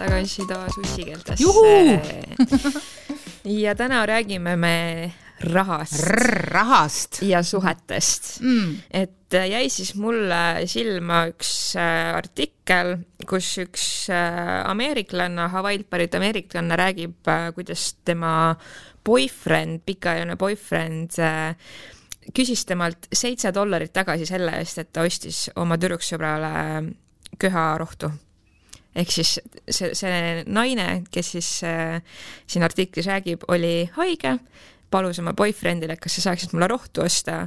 tagasi taas ussikeeltesse. ja täna räägime me rahast. rahast. ja suhetest mm.. et jäi siis mulle silma üks äh, artikkel, kus üks äh, ameeriklane, Hawaii'lt pärit ameeriklane räägib, äh, kuidas tema boyfriend, pikaajaline boyfriend küsis temalt seitse dollarit tagasi selle eest, et ta ostis oma tüdruksõbrale köharohtu ehk siis see, see naine, kes siis äh, siin artiklis räägib, oli haige, palus oma boyfriend'ile, kas sa saaksid mulle rohtu osta.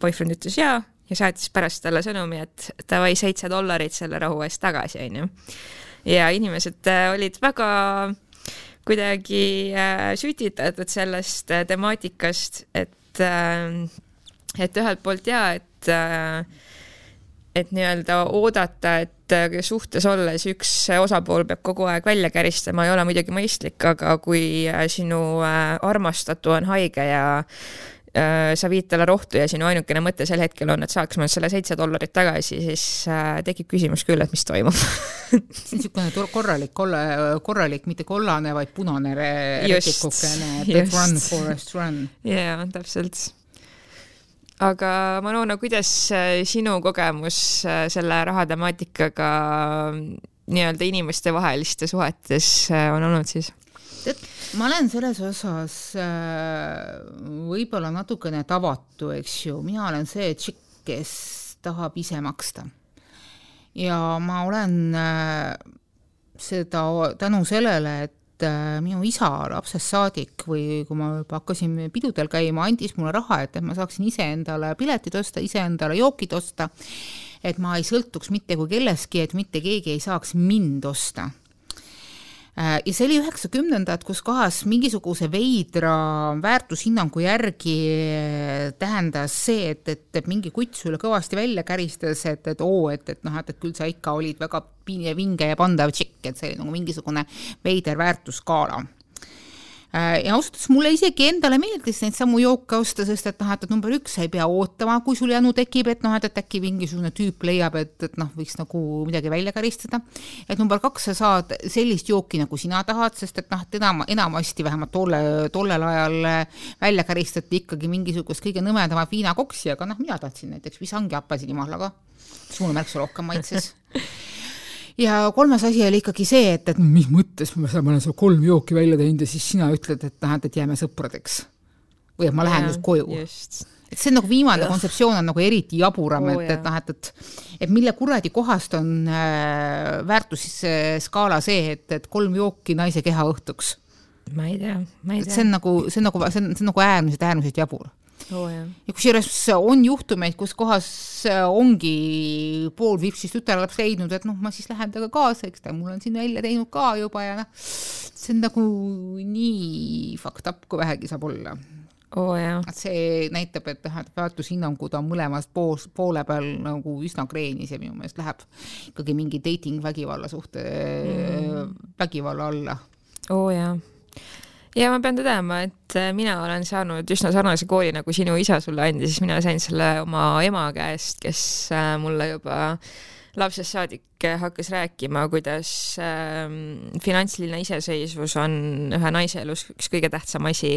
Boyfriend ütles jaa ja saatis pärast talle sõnumi, et davai, seitse dollarit selle rahu eest tagasi, onju. ja inimesed äh, olid väga kuidagi äh, sütitatud sellest äh, temaatikast, et et ühelt poolt jaa, et et nii-öelda oodata, et äh, suhtes olles üks osapool peab kogu aeg välja käristama, ei ole muidugi mõistlik, aga kui äh, sinu äh, armastatu on haige ja sa viid talle rohtu ja sinu ainukene mõte sel hetkel on, et saaks mult selle seitse dollarit tagasi, siis tekib küsimus küll, et mis toimub. See on niisugune korralik, korralik, mitte kollane, vaid punane retikukene, et run, forest run. jaa, täpselt aga Manona, kuidas äh, sinu kogemus äh, selle rahatemaatikaga nii-öelda inimestevaheliste suhetes äh, on olnud siis? tead, ma olen selles osas võib-olla natukene tavatu, eks ju, mina olen see tšikk, kes tahab ise maksta. ja ma olen seda tänu sellele, et et äh, minu isa lapsest saadik või kui ma juba hakkasin pidudel käima, andis mulle raha, et, et ma saaksin iseendale piletid osta, iseendale jookid osta, et ma ei sõltuks mitte kui kellestki, et mitte keegi ei saaks mind osta ja see oli üheksakümnendad, kus kohas mingisuguse veidra väärtushinnangu järgi äh, tähendas see, et, et, et mingi kutt sulle kõvasti välja käristas, et, et oo, et, et noh, et, et küll sa ikka olid väga vinge ja pandav tšikk, et see oli nagu mingisugune veider väärtusskaala Äh, ja ausalt öeldes mulle isegi endale meeldis neid samu jooke osta, sest et noh, et, number üks, sa ei pea ootama, kui sul janu tekib, et noh, et, et äkki mingisugune tüüp leiab, et, et noh, võiks nagu midagi välja karistada. et number kaks, sa saad sellist jooki, nagu sina tahad, sest et noh, et enam, enamasti vähemalt tolle, tollel ajal välja karistati ikkagi mingisugust kõige nõmedamat viinakoksi, aga noh, mina tahtsin näiteks visangi apelsinimahlaga, mis mulle märksa rohkem maitses ja kolmas asi oli ikkagi see, et, et mis mõttes ma olen seal kolm jooki välja teinud ja siis sina ütled, et noh, et jääme sõpradeks. või et ma lähen nüüd koju. et see on nagu viimane kontseptsioon on nagu eriti jaburam oh,, et, et noh, et, et et mille kuradi kohast on äh, väärtusskaala see, et, et kolm jooki naise keha õhtuks. ma ei tea, ma ei tea. see on nagu, see on nagu, see on, see on nagu äärmiselt, äärmiselt jabur oh,. ja kusjuures on juhtumeid, kus kohas ongi pool vipsist tütarlaps leidnud, et noh, ma siis lähen temaga kaasa, eks ta mul on siin välja teinud ka juba ja noh, see on nagu nii fucked up, kui vähegi saab olla oh,. see näitab, et noh, et väärtushinnangud on mõlemast pool, poole peal nagu üsna kreenis ja minu meelest läheb ikkagi mingi dating vägivalla suhte mm., vägivalla alla. oo oh, jaa ja ma pean tõdema, et äh, mina olen saanud üsna sarnase kooli, nagu sinu isa sulle andis, mina sain selle oma ema käest, kes äh, mulle juba lapsest saadik äh, hakkas rääkima, kuidas äh, finantsiline iseseisvus on ühe naise elus üks kõige tähtsam asi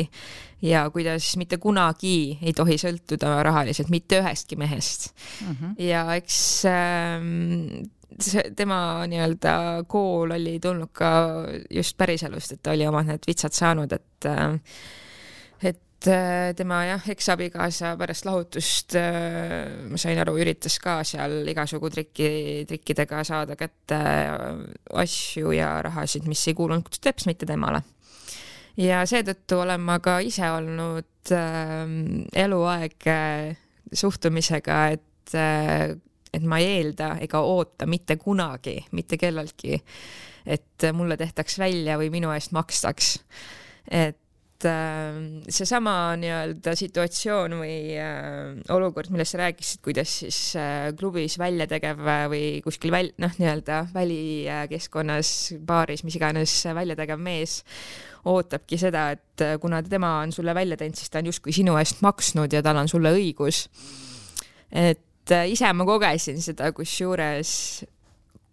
ja kuidas mitte kunagi ei tohi sõltuda rahaliselt mitte ühestki mehest mm. -hmm. ja eks äh, see tema nii-öelda kool oli tulnud ka just päriselust, et ta oli omad need vitsad saanud, et et tema jah, eksabikaasa pärast lahutust, ma sain aru, üritas ka seal igasugu trikki, trikkidega saada kätte asju ja rahasid, mis ei kuulunud teps mitte temale. ja seetõttu olen ma ka ise olnud äh, eluaeg suhtumisega, et äh, et ma ei eelda ega oota mitte kunagi mitte kelleltki, et mulle tehtaks välja või minu eest makstaks. et äh, seesama nii-öelda situatsioon või äh, olukord, millest sa rääkisid, kuidas siis äh, klubis väljategev või kuskil väl-, noh, nii-öelda välikeskkonnas, baaris, mis iganes väljategev mees ootabki seda, et kuna tema on sulle välja teinud, siis ta on justkui sinu eest maksnud ja tal on sulle õigus. et et äh, ise ma kogesin seda kusjuures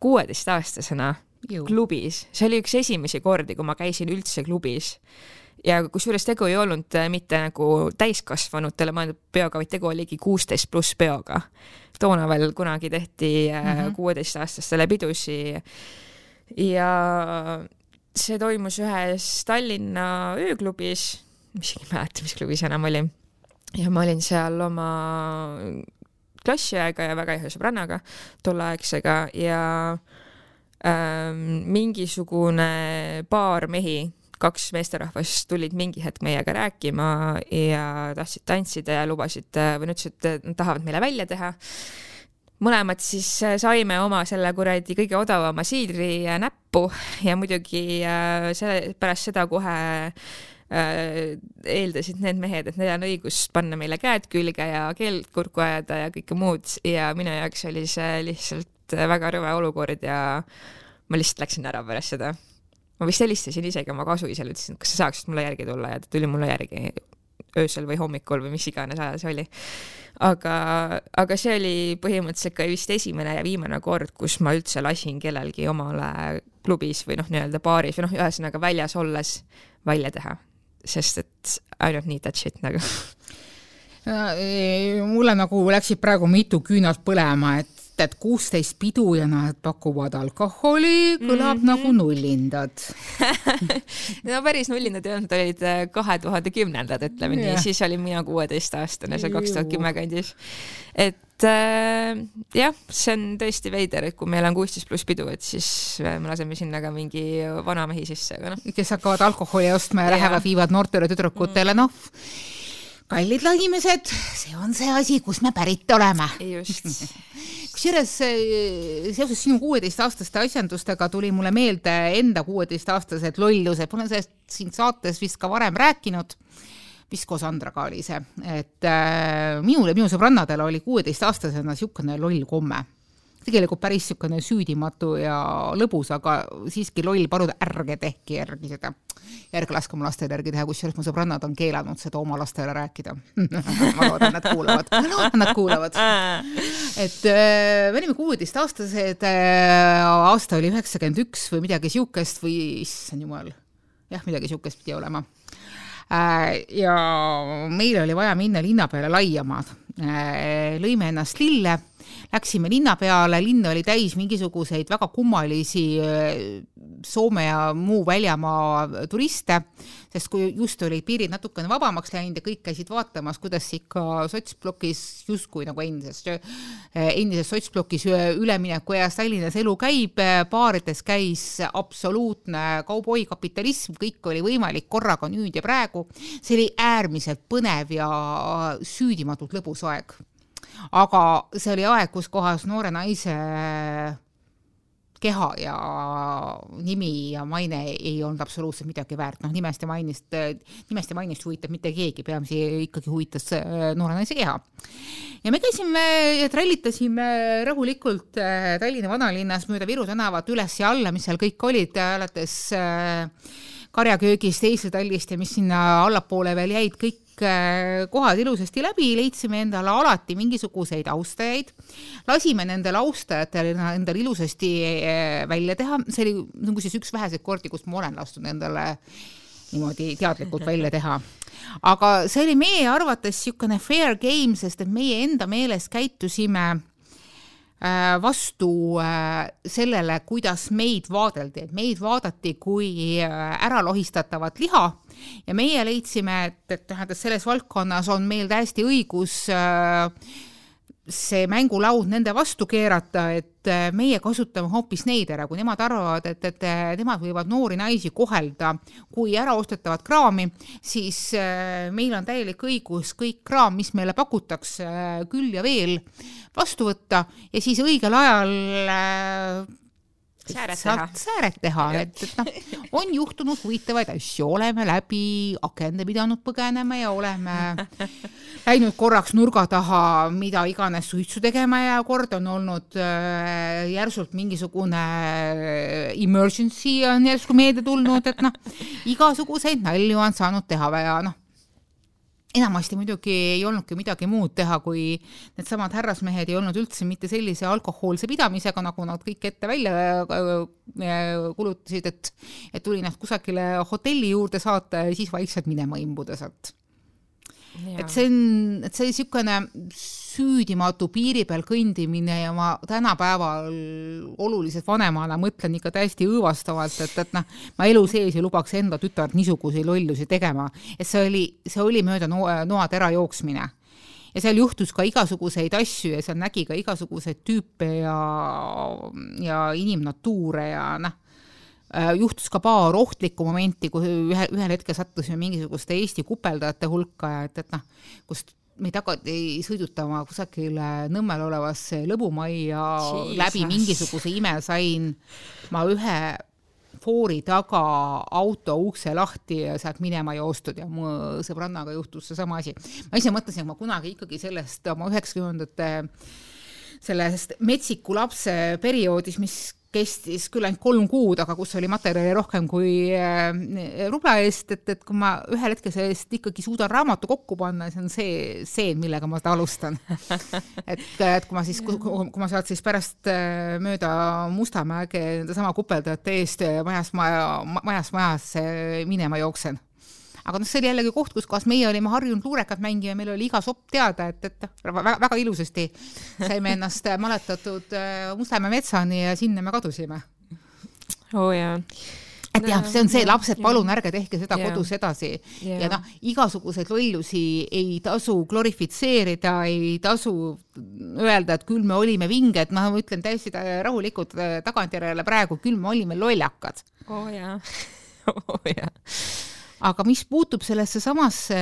kuueteistaastasena klubis, see oli üks esimesi kordi, kui ma käisin üldse klubis. Ja kusjuures tegu ei olnud äh, mitte nagu täiskasvanutele mõeldud peoga, vaid tegu oligi kuusteist pluss peoga. toona veel kunagi tehti äh, kuueteistaastastele pidusi ja see toimus ühes Tallinna ööklubis, mis isegi ei mäleta, mis klubis enam oli. ja ma olin seal oma klassiaega ja väga hea sõbrannaga, tolleaegsega ja ähm, mingisugune paar mehi, kaks meesterahvast tulid mingi hetk meiega rääkima ja tahtsid tantsida ja lubasid või nad ütlesid, et nad tahavad meile välja teha. mõlemad siis saime oma selle kuradi kõige odavama siidri näppu ja muidugi äh, selle, pärast seda kohe äh, eeldasid need mehed, et neil on õigus panna meile käed külge ja keeld kurku ajada ja kõike muud ja minu jaoks oli see lihtsalt väga rõve olukord ja ma lihtsalt läksin ära pärast seda. ma vist helistasin isegi oma kasuisale, ütlesin, kas sa saaksid mulle järgi tulla ja ta tuli mulle järgi öösel või hommikul või mis iganes ajal see oli. aga, aga see oli põhimõtteliselt ka vist esimene ja viimane kord, kus ma üldse lasin kellelgi omale klubis või noh, nii-öelda baaris või noh, ühesõnaga väljas olles välja teha sest et I don't need that shit nagu. Mulle nagu läksid praegu mitu küünalt põlema, et et kuusteist pidu ja nad pakuvad alkoholi, kõlab mm -hmm. nagu nullindad no päris nullindad ei olnud, olid äh, kahe tuhande kümnendad, ütleme yeah. nii, siis olin mina kuueteistaastane, seal kaks tuhat kümme kandis. et äh, jah, see on tõesti veider, et kui meil on kuusteist pluss pidu, et siis äh, me laseme sinna ka mingi vanamehi sisse, aga noh. kes hakkavad alkoholi ostma ja lähevad, viivad noortele tüdrukutele, noh kallid inimesed, see on see asi, kust me pärit oleme. just. Kusjuures eh, seoses sinu kuueteistaastaste asjandustega tuli mulle meelde enda kuueteistaastased lollused, ma olen sellest siin saates vist ka varem rääkinud, vist koos Andraga oli see, et äh, minul ja minu sõbrannadel oli kuueteistaastasena niisugune loll komme tegelikult päris niisugune süüdimatu ja lõbus, aga siiski loll paluda, ärge tehke järgi seda. ärge laske oma lastele järgi teha, kusjuures mu sõbrannad on keelanud seda oma lastele rääkida ma loodan, nad kuulavad, ma loodan, nad kuulavad. et äh, me olime kuueteistaastased, äh, aasta oli üheksakümmend üks või midagi siukest või issand jumal, jah, midagi siukest pidi olema äh, ja meil oli vaja minna linna peale laiama. lõime ennast lille läksime linna peale, linn oli täis mingisuguseid väga kummalisi äh, Soome ja muu väljamaa turiste, sest kui just olid piirid natukene vabamaks läinud ja kõik käisid vaatamas, kuidas ikka sotsblokis justkui nagu endises, äh, endises sotsblokis ülemineku eas Tallinnas elu käib, baarides käis absoluutne kauboikapitalism, kõik oli võimalik korraga nüüd ja praegu. see oli äärmiselt põnev ja süüdimatult lõbus aeg aga see oli aeg, kus kohas noore naise keha ja nimi ja maine ei olnud absoluutselt midagi väärt, noh nimest ja mainist, nimest ja mainist huvitab mitte keegi, peamisi ikkagi huvitas äh, noore naise keha. ja me käisime ja trallitasime rahulikult äh, Tallinna vanalinnas mööda Viru tänavat üles ja alla, mis seal kõik olid, alates äh, karjaköögist, Eesli-Tallist ja mis sinna allapoole veel jäid, kõik kohad ilusasti läbi, leidsime endale alati mingisuguseid austajaid, lasime nendel austajatel endale ilusasti äh, välja teha, see oli nagu siis üks väheseid kordi, kus ma olen lasknud endale niimoodi teadlikult välja teha. aga see oli meie arvates niisugune fair game, sest et meie enda meelest käitusime äh, vastu sellele, kuidas meid vaadeldi, et meid vaadati kui äralohistatavat liha ja meie leidsime, et, et tähendab, selles valdkonnas on meil täiesti õigus äh, see mängulaud nende vastu keerata, et äh, meie kasutame hoopis neid ära, kui nemad arvavad, et, et nemad võivad noori naisi kohelda kui äraostetavat kraami, siis äh, meil on täielik õigus kõik kraam, mis meile pakutakse, küll ja veel vastu võtta ja siis õigel ajal sääret teha. sääret teha, et, et noh, on juhtunud huvitavaid asju, oleme läbi akende pidanud põgenema ja oleme läinud korraks nurga taha, mida iganes suitsu tegema ja kord on olnud äh, järsult mingisugune äh, emergency on järsku meelde tulnud, et noh, igasuguseid nalju on saanud teha ja noh, enamasti muidugi ei olnudki midagi muud teha, kui needsamad härrasmehed ei olnud üldse mitte sellise alkohoolse pidamisega, nagu nad kõik ette välja äh, kulutasid, et et tuli ennast kusagile hotelli juurde saata ja siis vaikselt minema imbuda sealt et see on, et see niisugune süüdimatu piiri peal kõndimine ja ma tänapäeval oluliselt vanemana mõtlen ikka täiesti õõvastavalt, et, et noh, ma elu sees ei lubaks enda tütart niisuguseid lollusi tegema, et see oli, see oli mööda noa, noatera jooksmine. Ja seal juhtus ka igasuguseid asju ja seal nägi ka igasuguseid tüüpe ja, ja inimnatuure ja noh, Äh, juhtus ka paar ohtlikku momenti, kui ühe, ühel hetkel sattusime mingisuguste Eesti kupeldajate hulka ja et, et noh, kust meid hakati sõidutama kusagile Nõmmel olevasse lõbumajja läbi mingisuguse ime sain ma ühe foori taga auto ukse lahti ja sealt minema joostud ja mu sõbrannaga juhtus seesama asi. ma ise mõtlesin, et ma kunagi ikkagi sellest oma üheksakümnendate sellest metsiku lapse perioodis, mis kestis küll ainult kolm kuud, aga kus oli materjali rohkem kui äh, rubla eest, et, et kui ma ühel hetkel sellest ikkagi suudan raamatu kokku panna, see on see seen, millega ma seda alustan. et, et kui ma siis, kui ma sealt siis pärast äh, mööda Mustamäge sedasama kupeldajate eest majast maja, majast majasse minema jooksen aga noh, see oli jällegi koht, kus kohas meie olime harjunud luurekat mängima, meil oli iga sopp teada, et, et väga, väga ilusasti saime ennast maletatud äh, Mustamäe metsani ja sinna me kadusime. oo oh, jaa et jah, see on see, lapsed, palun ärge tehke seda yeah. kodus edasi yeah. ja noh, igasuguseid lollusi ei tasu glorifitseerida, ei tasu öelda, et küll me olime vinged, ma ütlen täiesti rahulikult äh, tagantjärele praegu, küll me olime lollakad. oo oh, jaa oo oh, jaa aga mis puutub sellesse samasse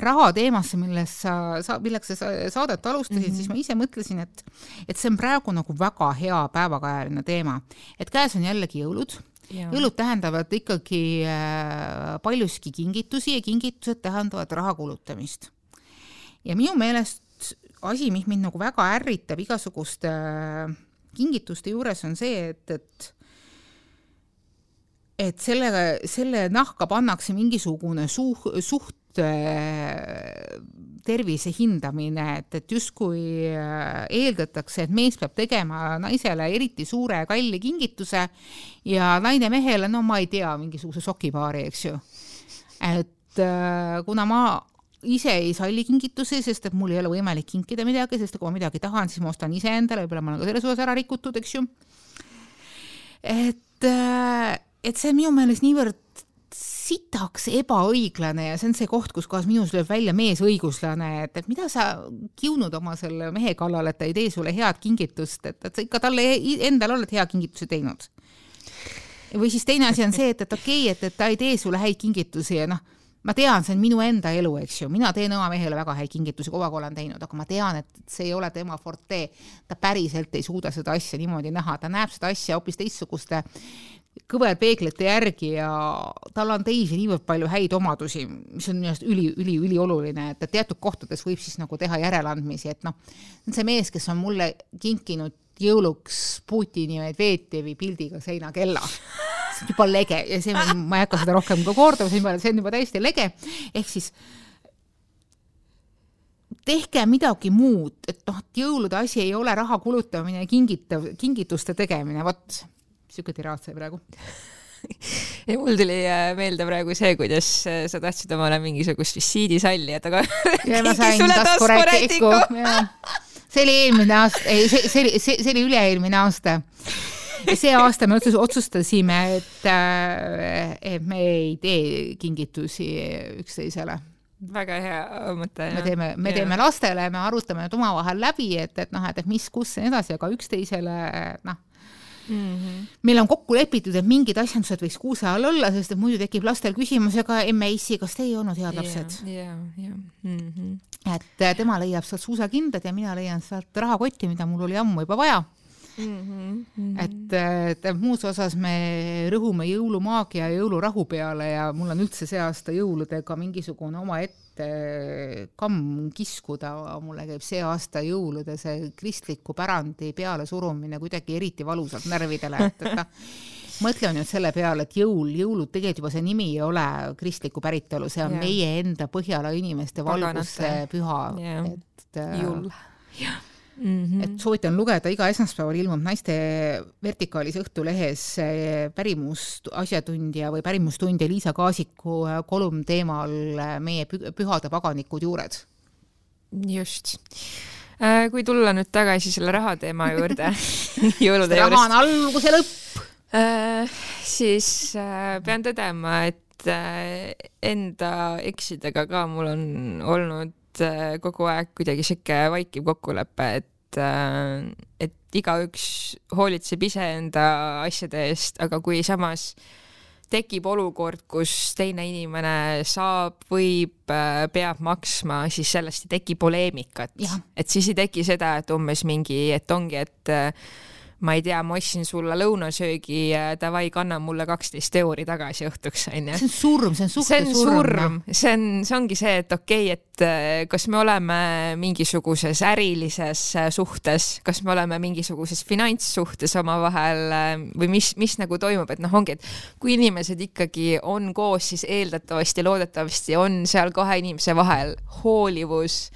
raha teemasse, millest sa, sa, milleks sa saadet alustasid mm, -hmm. siis ma ise mõtlesin, et, et see on praegu nagu väga hea päevakajaline teema, et käes on jällegi jõulud Ja. jõulud tähendavad ikkagi äh, paljuski kingitusi ja kingitused tähendavad raha kulutamist. ja minu meelest asi, mis mind nagu väga ärritab igasuguste äh, kingituste juures, on see, et, et et selle, selle nahka pannakse mingisugune suh-, suht äh, tervise hindamine, et, et justkui äh, eeldatakse, et mees peab tegema naisele eriti suure kalli kingituse ja naine mehele, no ma ei tea, mingisuguse sokipaari, eks ju. et äh, kuna ma ise ei salli kingitusi, sest et mul ei ole võimalik kinkida midagi, sest kui ma midagi tahan, siis ma ostan iseendale, võib-olla ma olen ka selles osas ära rikutud, eks ju. et et see on minu meelest niivõrd sitaks ebaõiglane ja see on see koht, kus kohas minus lööb välja meesõiguslane, et, et mida sa kiunud oma selle mehe kallal, et ta ei tee sulle head kingitust, et, et sa ikka talle endale oled hea kingituse teinud. või siis teine asi on see, et, et okei okay,, et, et ta ei tee sulle häid kingitusi ja noh, ma tean, see on minu enda elu, eks ju, mina teen oma mehele väga häid kingitusi, kogu aeg olen teinud, aga ma tean, et see ei ole tema forte. ta päriselt ei suuda seda asja niimoodi näha, ta näeb seda asja hoopis teistsuguste kõverpeeglite järgi ja tal on teisi niivõrd palju häid omadusi, mis on minu arust üli, üli, ülioluline, et teatud kohtades võib siis nagu teha järeleandmisi, et noh, see mees, kes on mulle kinkinud jõuluks Putini Medvedjevi pildiga seinakella, see on juba lege ja see, ma ei hakka seda rohkem ka kordama, see on juba täiesti lege, ehk siis tehke midagi muud, et noh, et jõulude asi ei ole raha kulutamine ja kingitav, kingituste tegemine, vot sihuke tiraad sai praegu ja mul tuli äh, meelde praegu see, kuidas äh, sa tahtsid omale mingisugust visiidisalli, et aga ja ma sain taskurätiku. see oli eelmine aasta, ei, see, see oli, see, see oli üle-eelmine aasta. see aasta me otsustasime, et, äh, et me ei tee kingitusi üksteisele väga hea mõte. me teeme, me ja. teeme lastele, me arutame need omavahel läbi, et, et noh, et, et mis, kus ja nii edasi, aga üksteisele noh mm. -hmm. meil on kokku lepitud, et mingid asjandused võiks kuuse all olla, sest et muidu tekib lastel küsimus, aga emme issi, kas te ei olnud head lapsed yeah,? Yeah, yeah. Mm -hmm. et äh, tema leiab sealt suusakindad ja mina leian sealt rahakotti, mida mul oli ammu juba vaja Mm -hmm. et, et muus osas me rõhume jõulumaagia ja jõulurahu peale ja mul on üldse see aasta jõuludega mingisugune omaette ette kamm kiskuda, mulle käib see aasta jõulude see kristliku pärandi pealesurumine kuidagi eriti valusalt närvidele, et, et noh, mõtleme nüüd selle peale, et jõul, jõulud, tegelikult juba see nimi ei ole kristlikku päritolu, see on yeah. meie enda Põhjala inimeste valguse püha yeah., et äh, jõul, jah Mm -hmm. et soovitan lugeda, iga esmaspäeval ilmub naiste vertikaalis Õhtulehes pärimus asjatundja või pärimustundja Liisa Kaasiku kolumn teemal meie pühade paganikud juured. just Äh, kui tulla nüüd tagasi selle raha teema juurde jõulude juurest. raha on algus ja lõpp. Äh, siis äh, pean tõdema, et enda eksidega ka mul on olnud kogu aeg kuidagi sihuke vaikiv kokkulepe, et, et igaüks hoolitseb iseenda asjade eest, aga kui samas äh, tekib olukord, kus teine inimene saab, võib, äh, peab maksma, siis sellest ei teki poleemikat. et siis ei teki seda, et umbes mingi, et ongi, et äh, ma ei tea, ma ostsin sulle lõunasöögi, davai, kanna mulle kaksteist euri tagasi õhtuks, onju. see on surm, see on suhte surm. see on surm, see on, see ongi see, et okei okay,, et äh, kas me oleme mingisuguses ärilises äh, suhtes, kas me oleme mingisuguses finantssuhtes omavahel äh, või mis, mis nagu toimub, et noh, ongi, et kui inimesed ikkagi on koos, siis eeldatavasti, loodetavasti on seal kahe inimese vahel hoolivus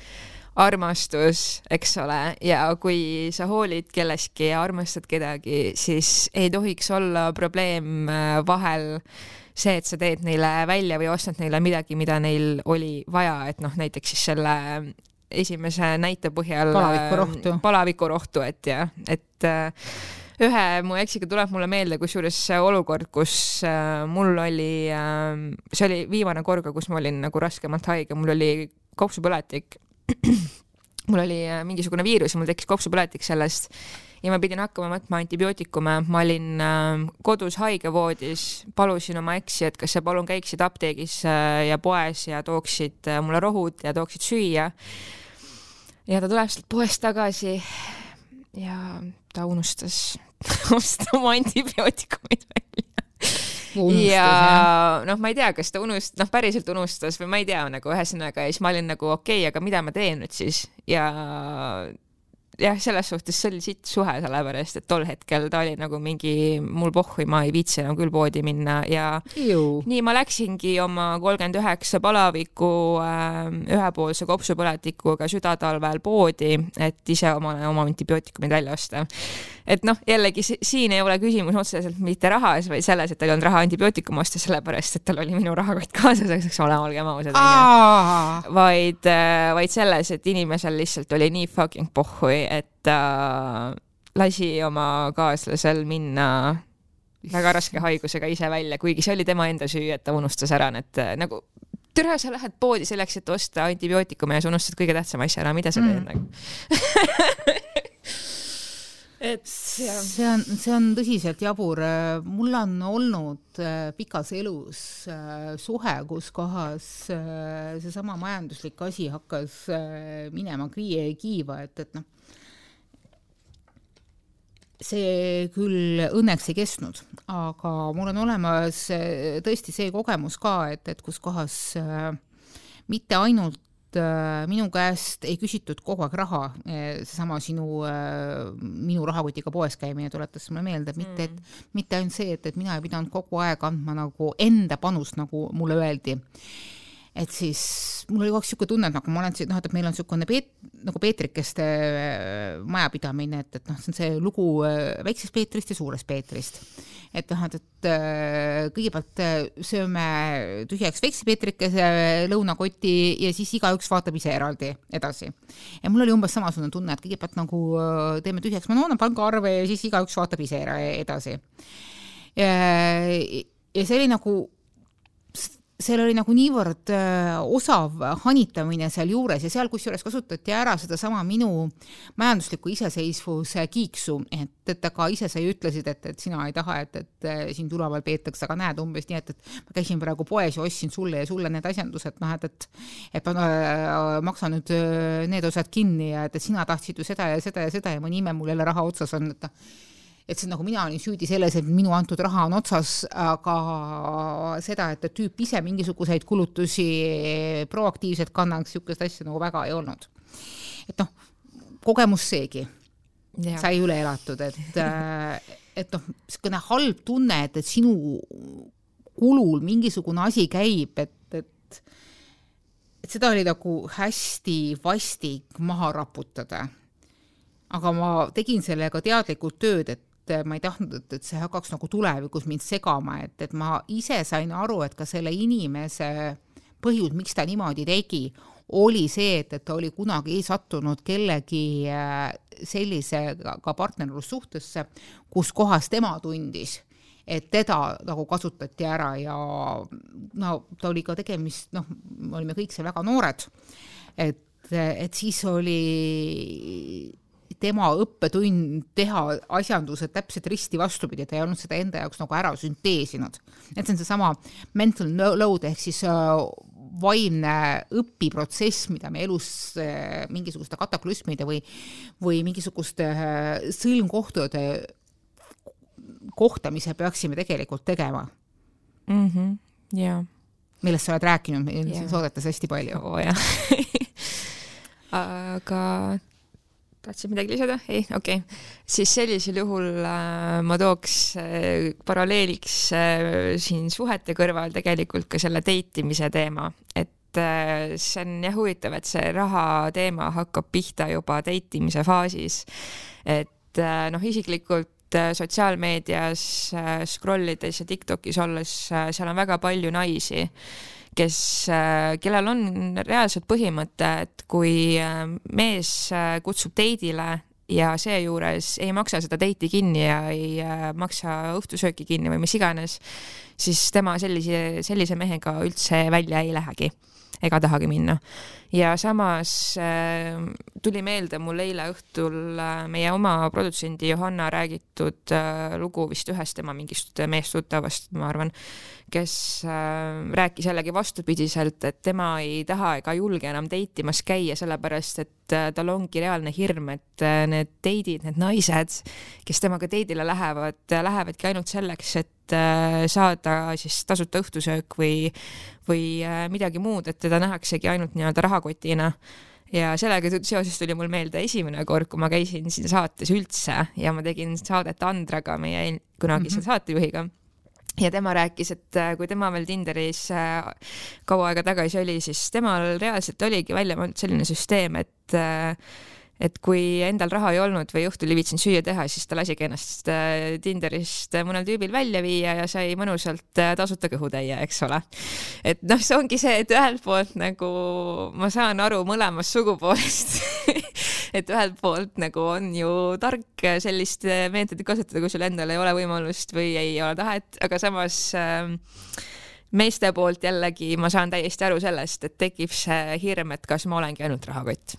armastus, eks ole, ja kui sa hoolid kellestki ja armastad kedagi, siis ei tohiks olla probleem äh, vahel see, et sa teed neile välja või ostad neile midagi, mida neil oli vaja, et noh, näiteks siis selle esimese näite põhjal palavikurohtu, palavikurohtu, et jah, et äh, ühe mu eksiga tuleb mulle meelde, kusjuures olukord, kus äh, mul oli äh,, see oli viimane kord, kus ma olin nagu raskemalt haige, mul oli kopsupõletik mul oli äh, mingisugune viirus ja mul tekkis kopsupõletik sellest. Ja ma pidin hakkama võtma antibiootikume, ma olin äh, kodus haigevoodis, palusin oma eksi, et kas sa palun käiksid apteegis äh, ja poes ja tooksid mulle rohud ja tooksid süüa. ja ta tuleb sealt poest tagasi ja ta unustas osta oma antibiootikumid välja ja noh, ma ei tea, kas ta unust-, noh, päriselt unustas või ma ei tea nagu ühesõnaga ja siis ma olin nagu okei okay,, aga mida ma teen nüüd siis ja jah, selles suhtes see oli sitt suhe, sellepärast et tol hetkel ta oli nagu mingi mul pohhui, ma ei viitsi enam küll poodi minna ja Juu. nii ma läksingi oma kolmkümmend üheksa palaviku äh, ühepoolse kopsupõletikuga südatalvel poodi, et ise omale oma antibiootikumid välja osta. Et noh, jällegi siin ei ole küsimus otseselt mitte rahas, vaid selles, et tal ei olnud raha antibiootikume osta, sellepärast et tal oli minu rahakott kaasas, eks ole, olgem ausad, vaid, äh, vaid selles, et inimesel lihtsalt oli nii fucking pohhui et ta lasi oma kaaslasel minna väga raske haigusega ise välja, kuigi see oli tema enda süü, et ta unustas ära need nagu türa, sa lähed poodi selleks, et osta antibiootikume ja sa unustad kõige tähtsama asja ära, mida sa teed mm. nagu et jah. see on, see on tõsiselt jabur. mul on olnud äh, pikas elus äh, suhe, kus kohas äh, seesama majanduslik asi hakkas minema kiiva, et, et noh, see küll õnneks ei kestnud, aga mul on olemas tõesti see kogemus ka, et, et kus kohas mitte ainult minu käest ei küsitud kogu aeg raha, seesama sinu, minu rahakotiga poes käimine tuletas mulle meelde, et mitte, et mm. mitte ainult see, et, et mina ei pidanud kogu aeg andma nagu enda panust, nagu mulle öeldi et siis mul oli kogu aeg niisugune tunne, et nagu ma olen, noh, et meil on niisugune Peet-, nagu Peetrikeste äh, majapidamine, et, et noh, see on see lugu äh, väiksest Peetrist ja suurest Peetrist. et noh, et, et äh, kõigepealt sööme tühjaks väikse Peetrikese lõunakoti ja siis igaüks vaatab ise eraldi edasi. ja mul oli umbes samasugune tunne, et kõigepealt nagu teeme tühjaks Manona pangaarve ja siis igaüks vaatab ise edasi. ja, see oli nagu seal oli nagu niivõrd äh, osav hanitamine sealjuures ja seal kusjuures kasutati ära sedasama minu majandusliku iseseisvuse kiiksu, et, et aga ise sa ju ütlesid, et, et sina ei taha, et, et äh, sind üleval peetakse, aga näed umbes nii, et, et ma käisin praegu poes ja ostsin sulle ja sulle need asjandused, noh et, et et ma äh, maksan nüüd need osad kinni ja et, et sina tahtsid ju seda ja seda ja seda ja mõni ime mul jälle raha otsas on, et noh et see nagu mina olin süüdi selles, et minu antud raha on otsas, aga seda, et tüüp ise mingisuguseid kulutusi proaktiivselt kannaks, niisugust asja nagu väga ei olnud. et noh, kogemus seegi ja. sai üle elatud, et et noh, niisugune halb tunne, et, et sinu kulul mingisugune asi käib, et, et et seda oli nagu hästi vastik maha raputada. aga ma tegin sellega teadlikult tööd, et ma ei tahtnud, et, et see hakkaks nagu tulevikus mind segama, et, et ma ise sain aru, et ka selle inimese põhjus, miks ta niimoodi tegi, oli see, et, et ta oli kunagi sattunud kellegi äh, sellise ka partnerlussuhtesse, kus kohas tema tundis, et teda nagu kasutati ära ja no ta oli ka tegemist, noh, me olime kõik seal väga noored, et, et siis oli tema õppetund teha asjandused täpselt risti vastupidi, ta ei olnud seda enda jaoks nagu ära sünteesinud. et see on seesama mental load ehk siis äh, vaimne õpiprotsess, mida me elus äh, mingisuguste kataklüsmide või, või mingisuguste äh, sõlmkohtade kohtamise peaksime tegelikult tegema mm. -hmm. jaa. millest sa oled rääkinud meil siin saadetes hästi palju oh,. aga tahtsid midagi lisada? ei, okei okay.. siis sellisel juhul äh, ma tooks äh, paralleeliks äh, siin suhete kõrval tegelikult ka selle date imise teema, et äh, see on jah huvitav, et see raha teema hakkab pihta juba date imise faasis. et äh, noh, isiklikult äh, sotsiaalmeedias scroll ides ja Tiktokis olles seal on väga palju naisi kes, äh, kellel on reaalselt põhimõte, et kui äh, mees äh, kutsub date'ile ja seejuures ei maksa seda date'i kinni ja ei maksa õhtusööki kinni või mis iganes, siis tema sellise, sellise mehega üldse välja ei lähegi ega tahagi minna. Ja samas äh, tuli meelde mul eile õhtul äh, meie oma produtsendi Johanna räägitud äh, lugu vist ühest tema mingist meestuttavast, ma arvan, kes äh, rääkis jällegi vastupidiselt, et tema ei taha ega julge enam date imas käia, sellepärast et äh, tal ongi reaalne hirm, et äh, need date'id, need naised, kes temaga date'ile lähevad, lähevadki ainult selleks, et saada siis tasuta õhtusöök või, või midagi muud, et teda nähaksegi ainult nii-öelda rahakotina ja sellega seoses tuli mul meelde esimene kord, kui ma käisin siin saates üldse ja ma tegin saadet Andraga, meie kunagise mm -hmm. saatejuhiga ja tema rääkis, et kui tema veel Tinderis kaua aega tagasi oli, siis temal reaalselt oligi välja mõeldud selline süsteem, et et kui endal raha ei olnud või õhtul ei viitsinud süüa teha, siis ta lasigi ennast äh, Tinderist mõnel tüübil välja viia ja sai mõnusalt äh, tasuta kõhutäie, eks ole. et noh, see ongi see, et ühelt poolt nagu ma saan aru mõlemast sugupoolest et ühelt poolt nagu on ju tark sellist meetodit kasutada, kui sul endal ei ole võimalust või ei ole tahet, aga samas äh, meeste poolt jällegi ma saan täiesti aru sellest, et tekib see hirm, et kas ma olengi ainult rahakott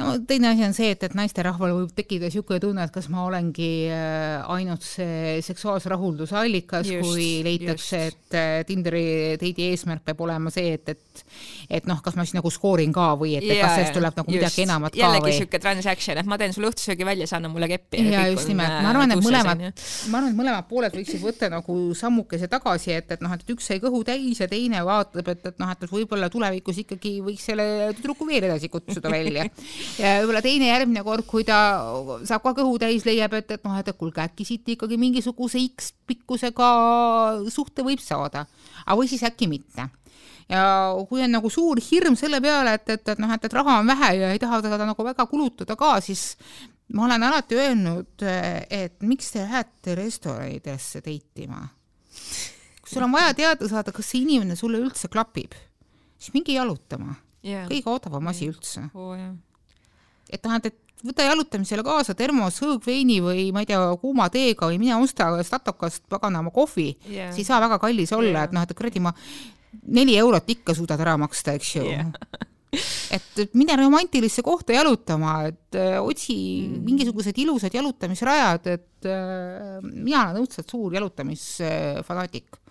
no teine asi on see, et, et naisterahval võib tekkida niisugune tunne, et kas ma olengi äh, ainult see seksuaalse rahulduse allikas, kui leitakse, et äh, Tinderi date'i eesmärk peab olema see, et, et et noh, kas ma siis nagu skoorin ka või et, et kas sellest tuleb nagu just. midagi enamat ka jällegi või? jällegi niisugune transaction, et ma teen sulle õhtusöögi välja, sa anna mulle keppi. ja just nimelt, ma arvan, et mõlemad, ma arvan, et mõlemad pooled võiksid võtta nagu sammukese tagasi, et, et noh, et üks sai kõhu täis ja teine vaatab, et, et noh, et võib-olla tulevikus ikkagi võiks selle tüdruku veel edasi kutsuda välja ja võib-olla teine järgmine kord, kui ta saab ka kõhu täis, leiab, et, et noh, et kuulge, äkki siit ikkagi mingisuguse X pikkusega suhte võib saada, aga või siis äkki mitte ja kui on nagu suur hirm selle peale, et, et, et noh, et, et raha on vähe ja ei taha teda nagu väga kulutada ka, siis ma olen alati öelnud, et miks te lähete restoranidesse date ima. kui sul on vaja teada saada, kas see inimene sulle üldse klapib, siis minge jalutama yeah.. kõige odavam asi yeah. üldse oh,. Yeah et noh, et võta jalutamisele kaasa termos hõõgveini või ma ei tea, kuuma teega või mine osta statokast paganama kohvi yeah., see ei saa väga kallis olla yeah., et noh, et kuradi ma neli eurot ikka suudad ära maksta, eks ju yeah. et mine romantilisse kohta jalutama, et öö, äh, otsi mm. mingisugused ilusad jalutamisrajad, et öö, äh, mina olen õudselt suur jalutamisfanaatik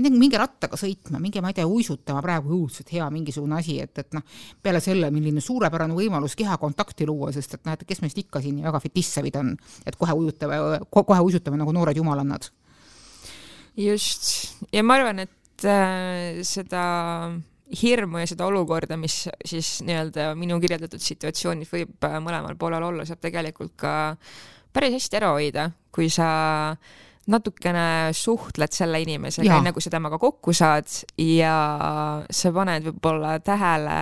minge, minge rattaga sõitma, minge, ma ei tea, uisutama, praegu õudselt hea mingisugune asi, et, et noh, peale selle, milline suurepärane võimalus kehakontakti luua, sest et et kes meist ikka siin väga fetissevid on, et kohe ujutame, kohe uisutame nagu noored jumalannad. just, ja ma arvan, et äh, seda hirmu ja seda olukorda, mis siis nii-öelda minu kirjeldatud situatsioonis võib äh, mõlemal poolel olla, saab tegelikult ka päris hästi ära hoida, kui sa natukene suhtled selle inimesega, enne kui sa temaga kokku saad ja sa paned võib-olla tähele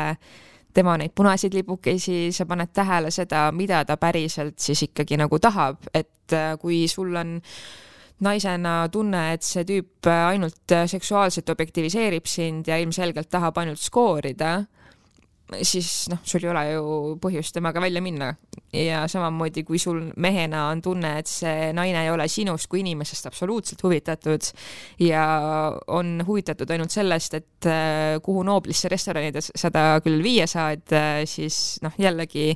tema neid punaseid lipukesi, sa paned tähele seda, mida ta päriselt siis ikkagi nagu tahab, et äh, kui sul on naisena tunne, et see tüüp ainult seksuaalselt objektiviseerib sind ja ilmselgelt tahab ainult skoorida, siis noh, sul ei ole ju põhjust temaga välja minna. ja samamoodi, kui sul mehena on tunne, et see naine ei ole sinust kui inimesest absoluutselt huvitatud ja on huvitatud ainult sellest, et äh, kuhu nooblisse restorani ta küll viia saad, äh, siis noh, jällegi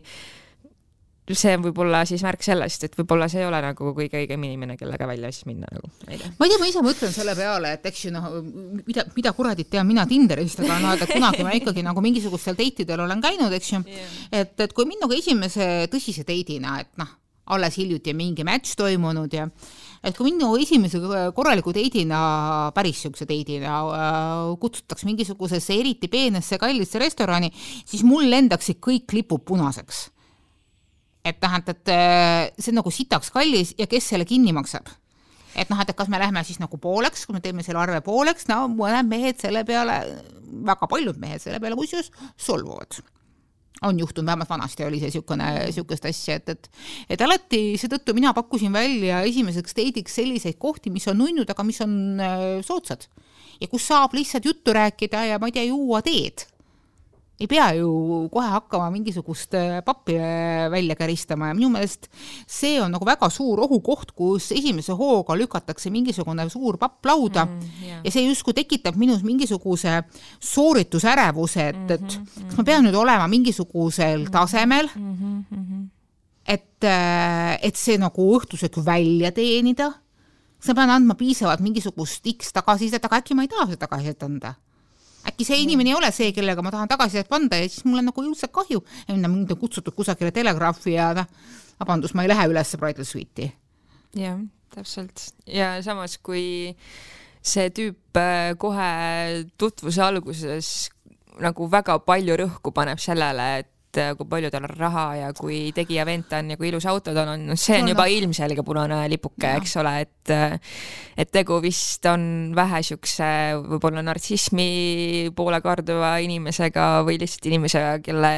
see võib olla siis märk sellest, et võib-olla see ei ole nagu kõige õigem inimene, kellega välja siis minna nagu, ma ei tea. ma ise mõtlen selle peale, et eks ju noh, mida, mida kuradit tean mina Tinderist, aga noh, et kunagi ma ikkagi nagu mingisugustel date idel olen käinud, eks ju yeah., et, et kui minuga esimese tõsise date'ina, et noh, alles hiljuti mingi match toimunud ja et kui minu esimese korraliku date'ina, päris niisuguse date'ina äh, kutsutakse mingisugusesse eriti peenesse kallisse restorani, siis mul lendaksid kõik lipud punaseks et noh, et, äh, see on nagu sitaks kallis ja kes selle kinni maksab? et noh, et kas me lähme siis nagu pooleks, kui me teeme selle arve pooleks, no mõned mehed selle peale, väga paljud mehed selle peale kusjuures solvuvad on juhtunud, vähemalt vanasti oli see niisugune, niisugust asja, et, et et alati seetõttu mina pakkusin välja esimeseks date'iks selliseid kohti, mis on nunnud, aga mis on äh, soodsad. ja kus saab lihtsalt juttu rääkida ja ma ei tea, juua teed ei pea ju kohe hakkama mingisugust äh, pappi äh, välja käristama ja minu meelest see on nagu väga suur ohukoht, kus esimese hooga lükatakse mingisugune suur papp lauda mm, yeah. ja see justkui tekitab minus mingisuguse sooritusärevuse, et, et mm -hmm, kas ma pean nüüd olema mingisugusel mm -hmm, tasemel? mm, -hmm. et, äh, et see nagu õhtuseks välja teenida, kas ma pean andma piisavalt mingisugust X tagasisidet, aga äkki ma ei taha seda tagasisidet anda äkki see inimene ei ole see, kellega ma tahan tagasisidet anda ja siis mul on nagu õudselt kahju, mind on kutsutud kusagile telegraafi ja noh, vabandust, ma ei lähe üles Bridal Suite'i. jah, täpselt ja samas, kui see tüüp äh, kohe tutvuse alguses nagu väga palju rõhku paneb sellele, et et äh, kui palju tal on raha ja kui tegija vend ta on ja kui ilus auto tal on, see on juba ilmselge punane lipuke, eks ole, et äh, et tegu vist on vähe siukse võib-olla nartsismi poole karduva inimesega või lihtsalt inimesega, kelle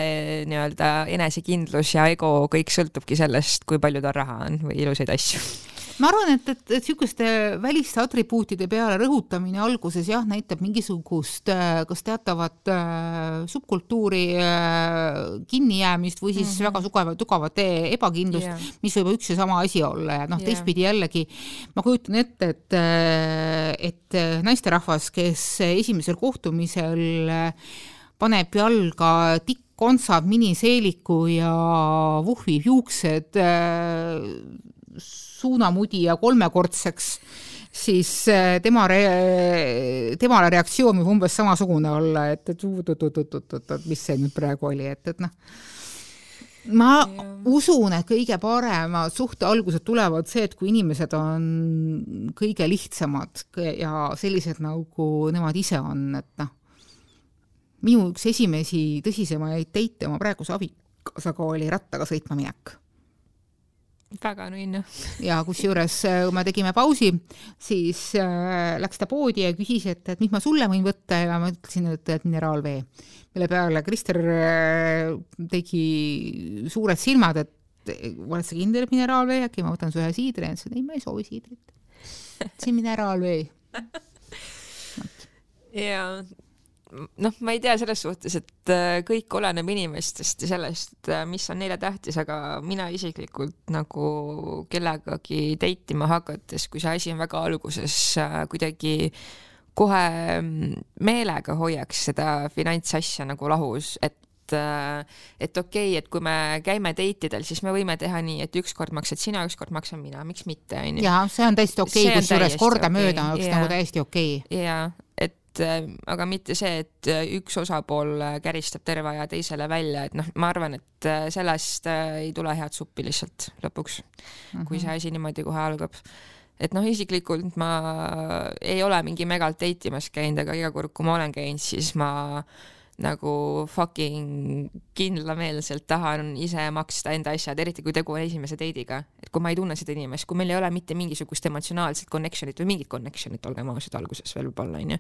nii-öelda enesekindlus ja ego kõik sõltubki sellest, kui palju tal raha on või ilusaid asju ma arvan, et, et, et niisuguste väliste atribuutide peale rõhutamine alguses jah, näitab mingisugust äh, kas teatavat äh, subkultuuri äh, kinnijäämist või siis mm -hmm. väga sugevat, tugevat ebakindlust yeah., mis võib üks ja sama asi olla ja noh, teistpidi jällegi ma kujutan ette, et, äh, et naisterahvas, kes esimesel kohtumisel paneb jalga tikkkontsad, miniseeliku ja vuhvib juuksed suunamudija kolmekordseks, siis äh, tema re-, temale reaktsioon võib umbes samasugune olla, et, et oot-oot-oot-oot-oot, mis see nüüd praegu oli, et, et noh, ma ja. usun, et kõige paremad suhte algused tulevad see, et kui inimesed on kõige lihtsamad ja sellised, nagu nemad ise on, et noh, minu üks esimesi tõsisemaid teite oma praeguse abikaasaga oli rattaga sõitma minek väga nunnu. ja kusjuures, äh, kui me tegime pausi, siis äh, läks ta poodi ja küsis, et, et mis ma sulle võin võtta ja ma ütlesin, et, et mineraalvee. mille peale Krister äh, tegi suured silmad, et oled sa kindel, et mineraalvee, äkki ma võtan su ühe siidri ja ütlesin, ei, ma ei soovi siidrit. see on mineraalvee. jaa noh, ma ei tea selles suhtes, et äh, kõik oleneb inimestest ja sellest, äh, mis on neile tähtis, aga mina isiklikult nagu kellegagi date ima hakates, kui see asi on väga alguses äh, kuidagi kohe mm, meelega hoiaks seda finantsasja nagu lahus, et et okei okay,, et kui me käime date idel, siis me võime teha nii, et ükskord maksad sina, ükskord maksan mina, miks mitte, onju. jaa, see on täiesti okei okay,, kusjuures kordamööda okay. oleks nagu täiesti okei okay.. jaa, Äh, aga mitte see, et äh, üks osapool äh, käristab terve aja teisele välja, et noh, ma arvan, et sellest ei tule head suppi lihtsalt lõpuks mm, -hmm. kui see mhm. asi niimoodi kohe algab. et noh, isiklikult ma ei ole mingi megalt date imas käinud, aga iga kord, kui ma olen käinud, siis ma nagu fucking kindlameelselt tahan ise maksta enda asjad, eriti kui tegu on esimese date'iga, et kui ma ei tunne seda inimest, kui meil ei ole mitte mingisugust emotsionaalset connection'it või mingit connection'it, olgem ausad, alguses veel võib-olla onju.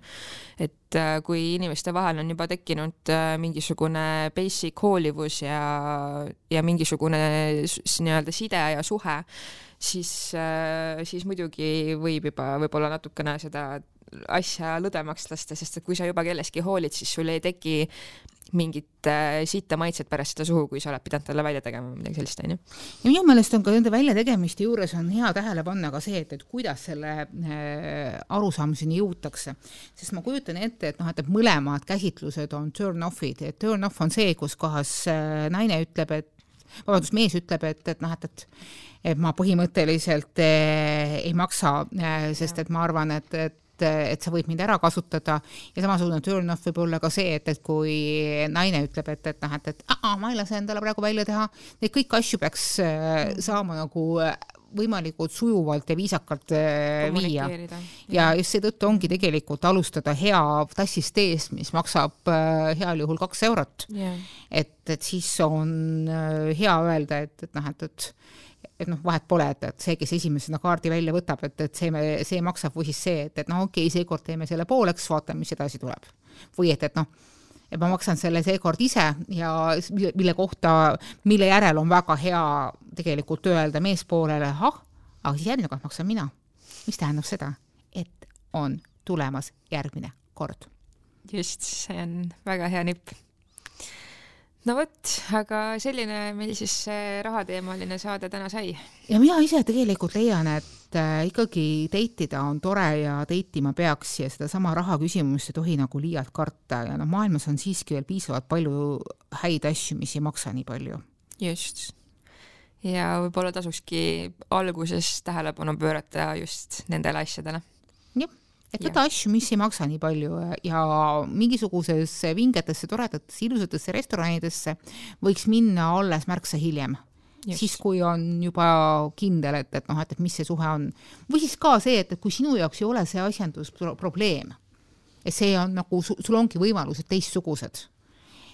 et äh, kui inimeste vahel on juba tekkinud äh, mingisugune basic hoolivus ja, ja mingisugune nii-öelda side ja suhe, siis, äh, siis muidugi võib juba võib-olla natukene seda asja lõdvemaks lasta, sest et kui sa juba kellestki hoolid, siis sul ei teki mingit äh, sitta maitset pärast seda suhu, kui sa oled pidanud talle välja tegema või midagi sellist, onju. ja minu meelest on ka nende väljategemiste juures on hea tähele panna ka see, et, et kuidas selle äh, arusaamiseni jõutakse. sest ma kujutan ette, et noh, et, mõlemad käsitlused on turn-off'id, et turn-off on see, kus kohas äh, naine ütleb, et vabandust, mees ütleb, et, et noh, et, et et ma põhimõtteliselt äh, ei maksa äh,, sest et ma arvan, et, et et, et sa võid mind ära kasutada. Ja samasugune turn off võib olla ka see, et, et kui naine ütleb, et, et noh, et, et aa, ma ei lase endale praegu välja teha, neid kõiki asju peaks äh, saama nagu äh, võimalikult sujuvalt ja viisakalt äh, viia. ja just seetõttu ongi tegelikult alustada hea tassist teest, mis maksab heal juhul kaks eurot. Yeah.. et, et siis on hea öelda, et, et noh, et, et et noh, vahet pole, et, et see, kes esimesena kaardi välja võtab, et, et see, see maksab või siis see, et, et noh, okei okay,, seekord teeme selle pooleks, vaatame, mis edasi tuleb. või et, et noh, et ma maksan selle seekord ise ja mille kohta, mille järel on väga hea tegelikult öelda meespoolele, ahah, aga siis järgmine kord maksan mina. mis tähendab seda, et on tulemas järgmine kord. just, see on väga hea nipp no vot, aga selline meil siis see rahateemaline saade täna sai. ja mina ise tegelikult leian, et äh, ikkagi date ida on tore ja date ima peaks ja sedasama raha küsimust ei tohi nagu liialt karta ja noh, maailmas on siiski veel piisavalt palju häid asju, mis ei maksa nii palju. just. ja võib-olla tasukski alguses tähelepanu pöörata just nendele asjadele. jah et võta asju, mis ei maksa nii palju ja mingisugusesse vingetesse, toredatesse, ilusatesse restoranidesse võiks minna alles märksa hiljem. siis, kui on juba kindel, et, et noh, et, et mis see suhe on. või siis ka see, et, et kui sinu jaoks ei ole see asjandus pro probleem, et see on nagu, sul ongi võimalused teistsugused,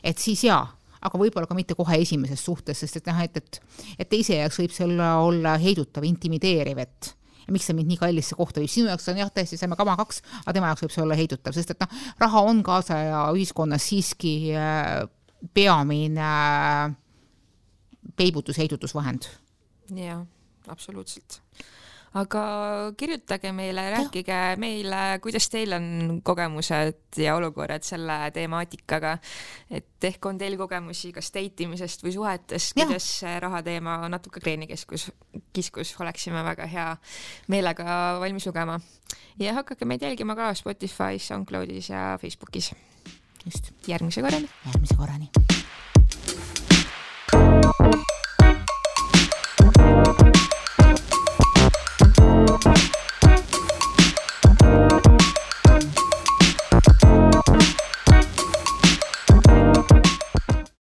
et siis jaa aga võib-olla ka mitte kohe esimeses suhtes, sest et noh, et, et, et teise jaoks võib see olla, olla heidutav, intimideeriv, et ja miks sa mind nii kallisse kohta viid, sinu jaoks on jah, tõesti saime kama kaks, aga tema jaoks võib see olla heidutav, sest et noh, raha on kaasaja ühiskonnas siiski äh, peamine äh, peibutus, heidutusvahend. jah, absoluutselt aga kirjutage meile, rääkige ja. meile, kuidas teil on kogemused ja olukorrad selle temaatikaga. et ehk on teil kogemusi kas date imisest või suhetest, kuidas see raha teema natuke kreenikeskus, kiskus, oleksime väga hea meelega valmis lugema. ja hakake meid jälgima ka Spotify's, SoundCloud'is ja Facebookis. just. järgmise korrani. järgmise korrani. thank you